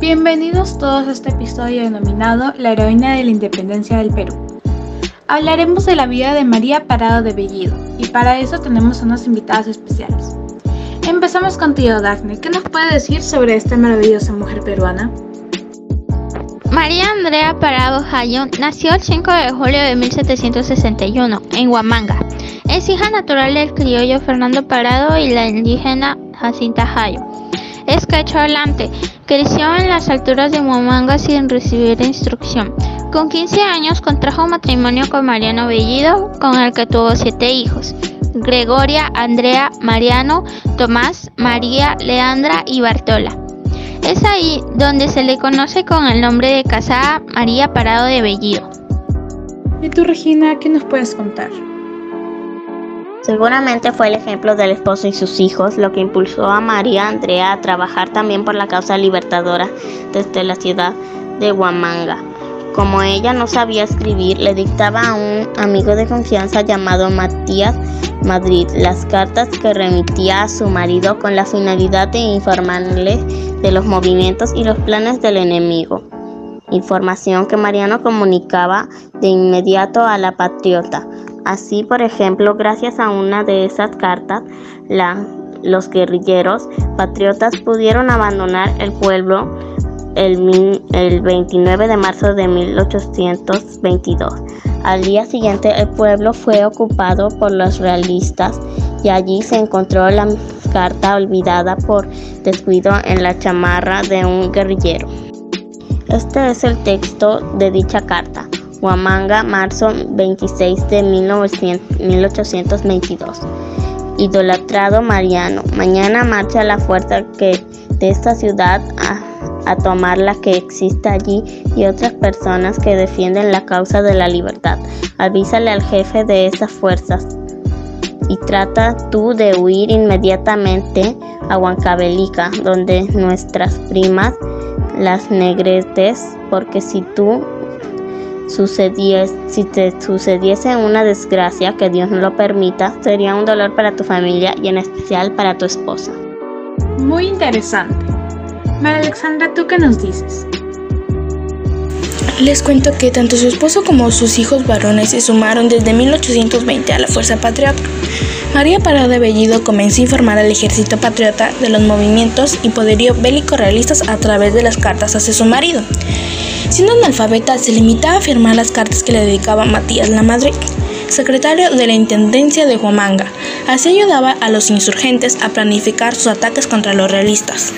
Bienvenidos todos a este episodio denominado La heroína de la independencia del Perú. Hablaremos de la vida de María Parado de Bellido y para eso tenemos unos invitados especiales. Empezamos contigo, Daphne. ¿Qué nos puede decir sobre esta maravillosa mujer peruana? María Andrea Parado Jayón nació el 5 de julio de 1761 en Huamanga. Es hija natural del criollo Fernando Parado y la indígena Jacinta Jayo. Es hablante. Creció en las alturas de Huamanga sin recibir instrucción. Con 15 años contrajo matrimonio con Mariano Bellido, con el que tuvo siete hijos. Gregoria, Andrea, Mariano, Tomás, María, Leandra y Bartola. Es ahí donde se le conoce con el nombre de casada María Parado de Bellido. ¿Y tú, Regina, qué nos puedes contar? Seguramente fue el ejemplo del esposo y sus hijos lo que impulsó a María Andrea a trabajar también por la causa libertadora desde la ciudad de Huamanga. Como ella no sabía escribir, le dictaba a un amigo de confianza llamado Matías Madrid las cartas que remitía a su marido con la finalidad de informarle de los movimientos y los planes del enemigo. Información que Mariano comunicaba de inmediato a la patriota Así, por ejemplo, gracias a una de esas cartas, los guerrilleros patriotas pudieron abandonar el pueblo el, el 29 de marzo de 1822. Al día siguiente el pueblo fue ocupado por los realistas y allí se encontró la carta olvidada por descuido en la chamarra de un guerrillero. Este es el texto de dicha carta. Huamanga, marzo 26 de 1822. Idolatrado Mariano, mañana marcha la fuerza que de esta ciudad a, a tomar la que existe allí y otras personas que defienden la causa de la libertad. Avísale al jefe de esas fuerzas y trata tú de huir inmediatamente a Huancavelica, donde nuestras primas las negretes, porque si tú si te sucediese una desgracia, que Dios no lo permita, sería un dolor para tu familia y en especial para tu esposa. Muy interesante. María Alexandra, ¿tú qué nos dices? Les cuento que tanto su esposo como sus hijos varones se sumaron desde 1820 a la Fuerza Patriota. María Parada de Bellido comenzó a informar al ejército patriota de los movimientos y poderío bélico realistas a través de las cartas hacia su marido. Siendo analfabeta, se limitaba a firmar las cartas que le dedicaba Matías Lamadrid, secretario de la Intendencia de Huamanga. Así ayudaba a los insurgentes a planificar sus ataques contra los realistas.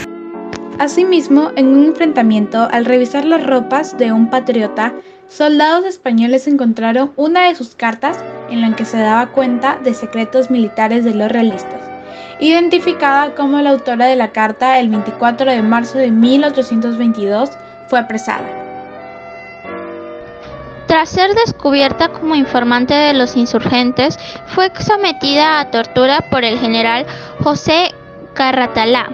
Asimismo, en un enfrentamiento, al revisar las ropas de un patriota, soldados españoles encontraron una de sus cartas en la que se daba cuenta de secretos militares de los realistas. Identificada como la autora de la carta el 24 de marzo de 1822, fue apresada. Tras ser descubierta como informante de los insurgentes, fue sometida a tortura por el general José Carratalá,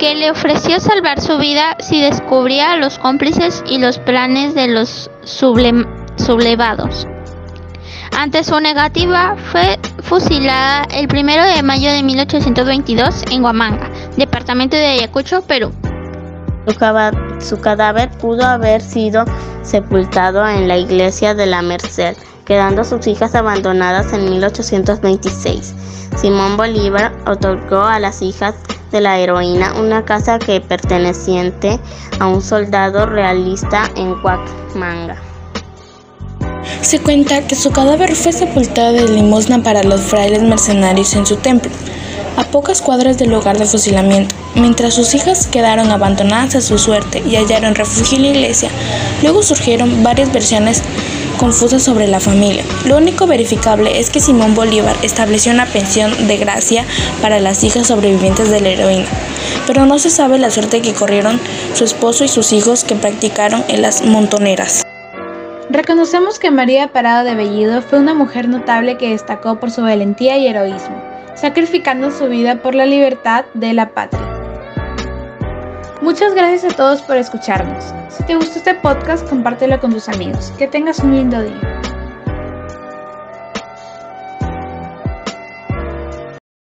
que le ofreció salvar su vida si descubría a los cómplices y los planes de los sublevados. Ante su negativa, fue fusilada el 1 de mayo de 1822 en Huamanga, departamento de Ayacucho, Perú. Su cadáver pudo haber sido sepultado en la iglesia de la Merced, quedando sus hijas abandonadas en 1826. Simón Bolívar otorgó a las hijas de la heroína una casa que perteneciente a un soldado realista en Huacmanga. Se cuenta que su cadáver fue sepultado de limosna para los frailes mercenarios en su templo a pocas cuadras del lugar de fusilamiento, mientras sus hijas quedaron abandonadas a su suerte y hallaron refugio en la iglesia. Luego surgieron varias versiones confusas sobre la familia. Lo único verificable es que Simón Bolívar estableció una pensión de gracia para las hijas sobrevivientes de la heroína, pero no se sabe la suerte que corrieron su esposo y sus hijos que practicaron en las montoneras. Reconocemos que María Parada de Bellido fue una mujer notable que destacó por su valentía y heroísmo sacrificando su vida por la libertad de la patria. Muchas gracias a todos por escucharnos. Si te gustó este podcast, compártelo con tus amigos. Que tengas un lindo día.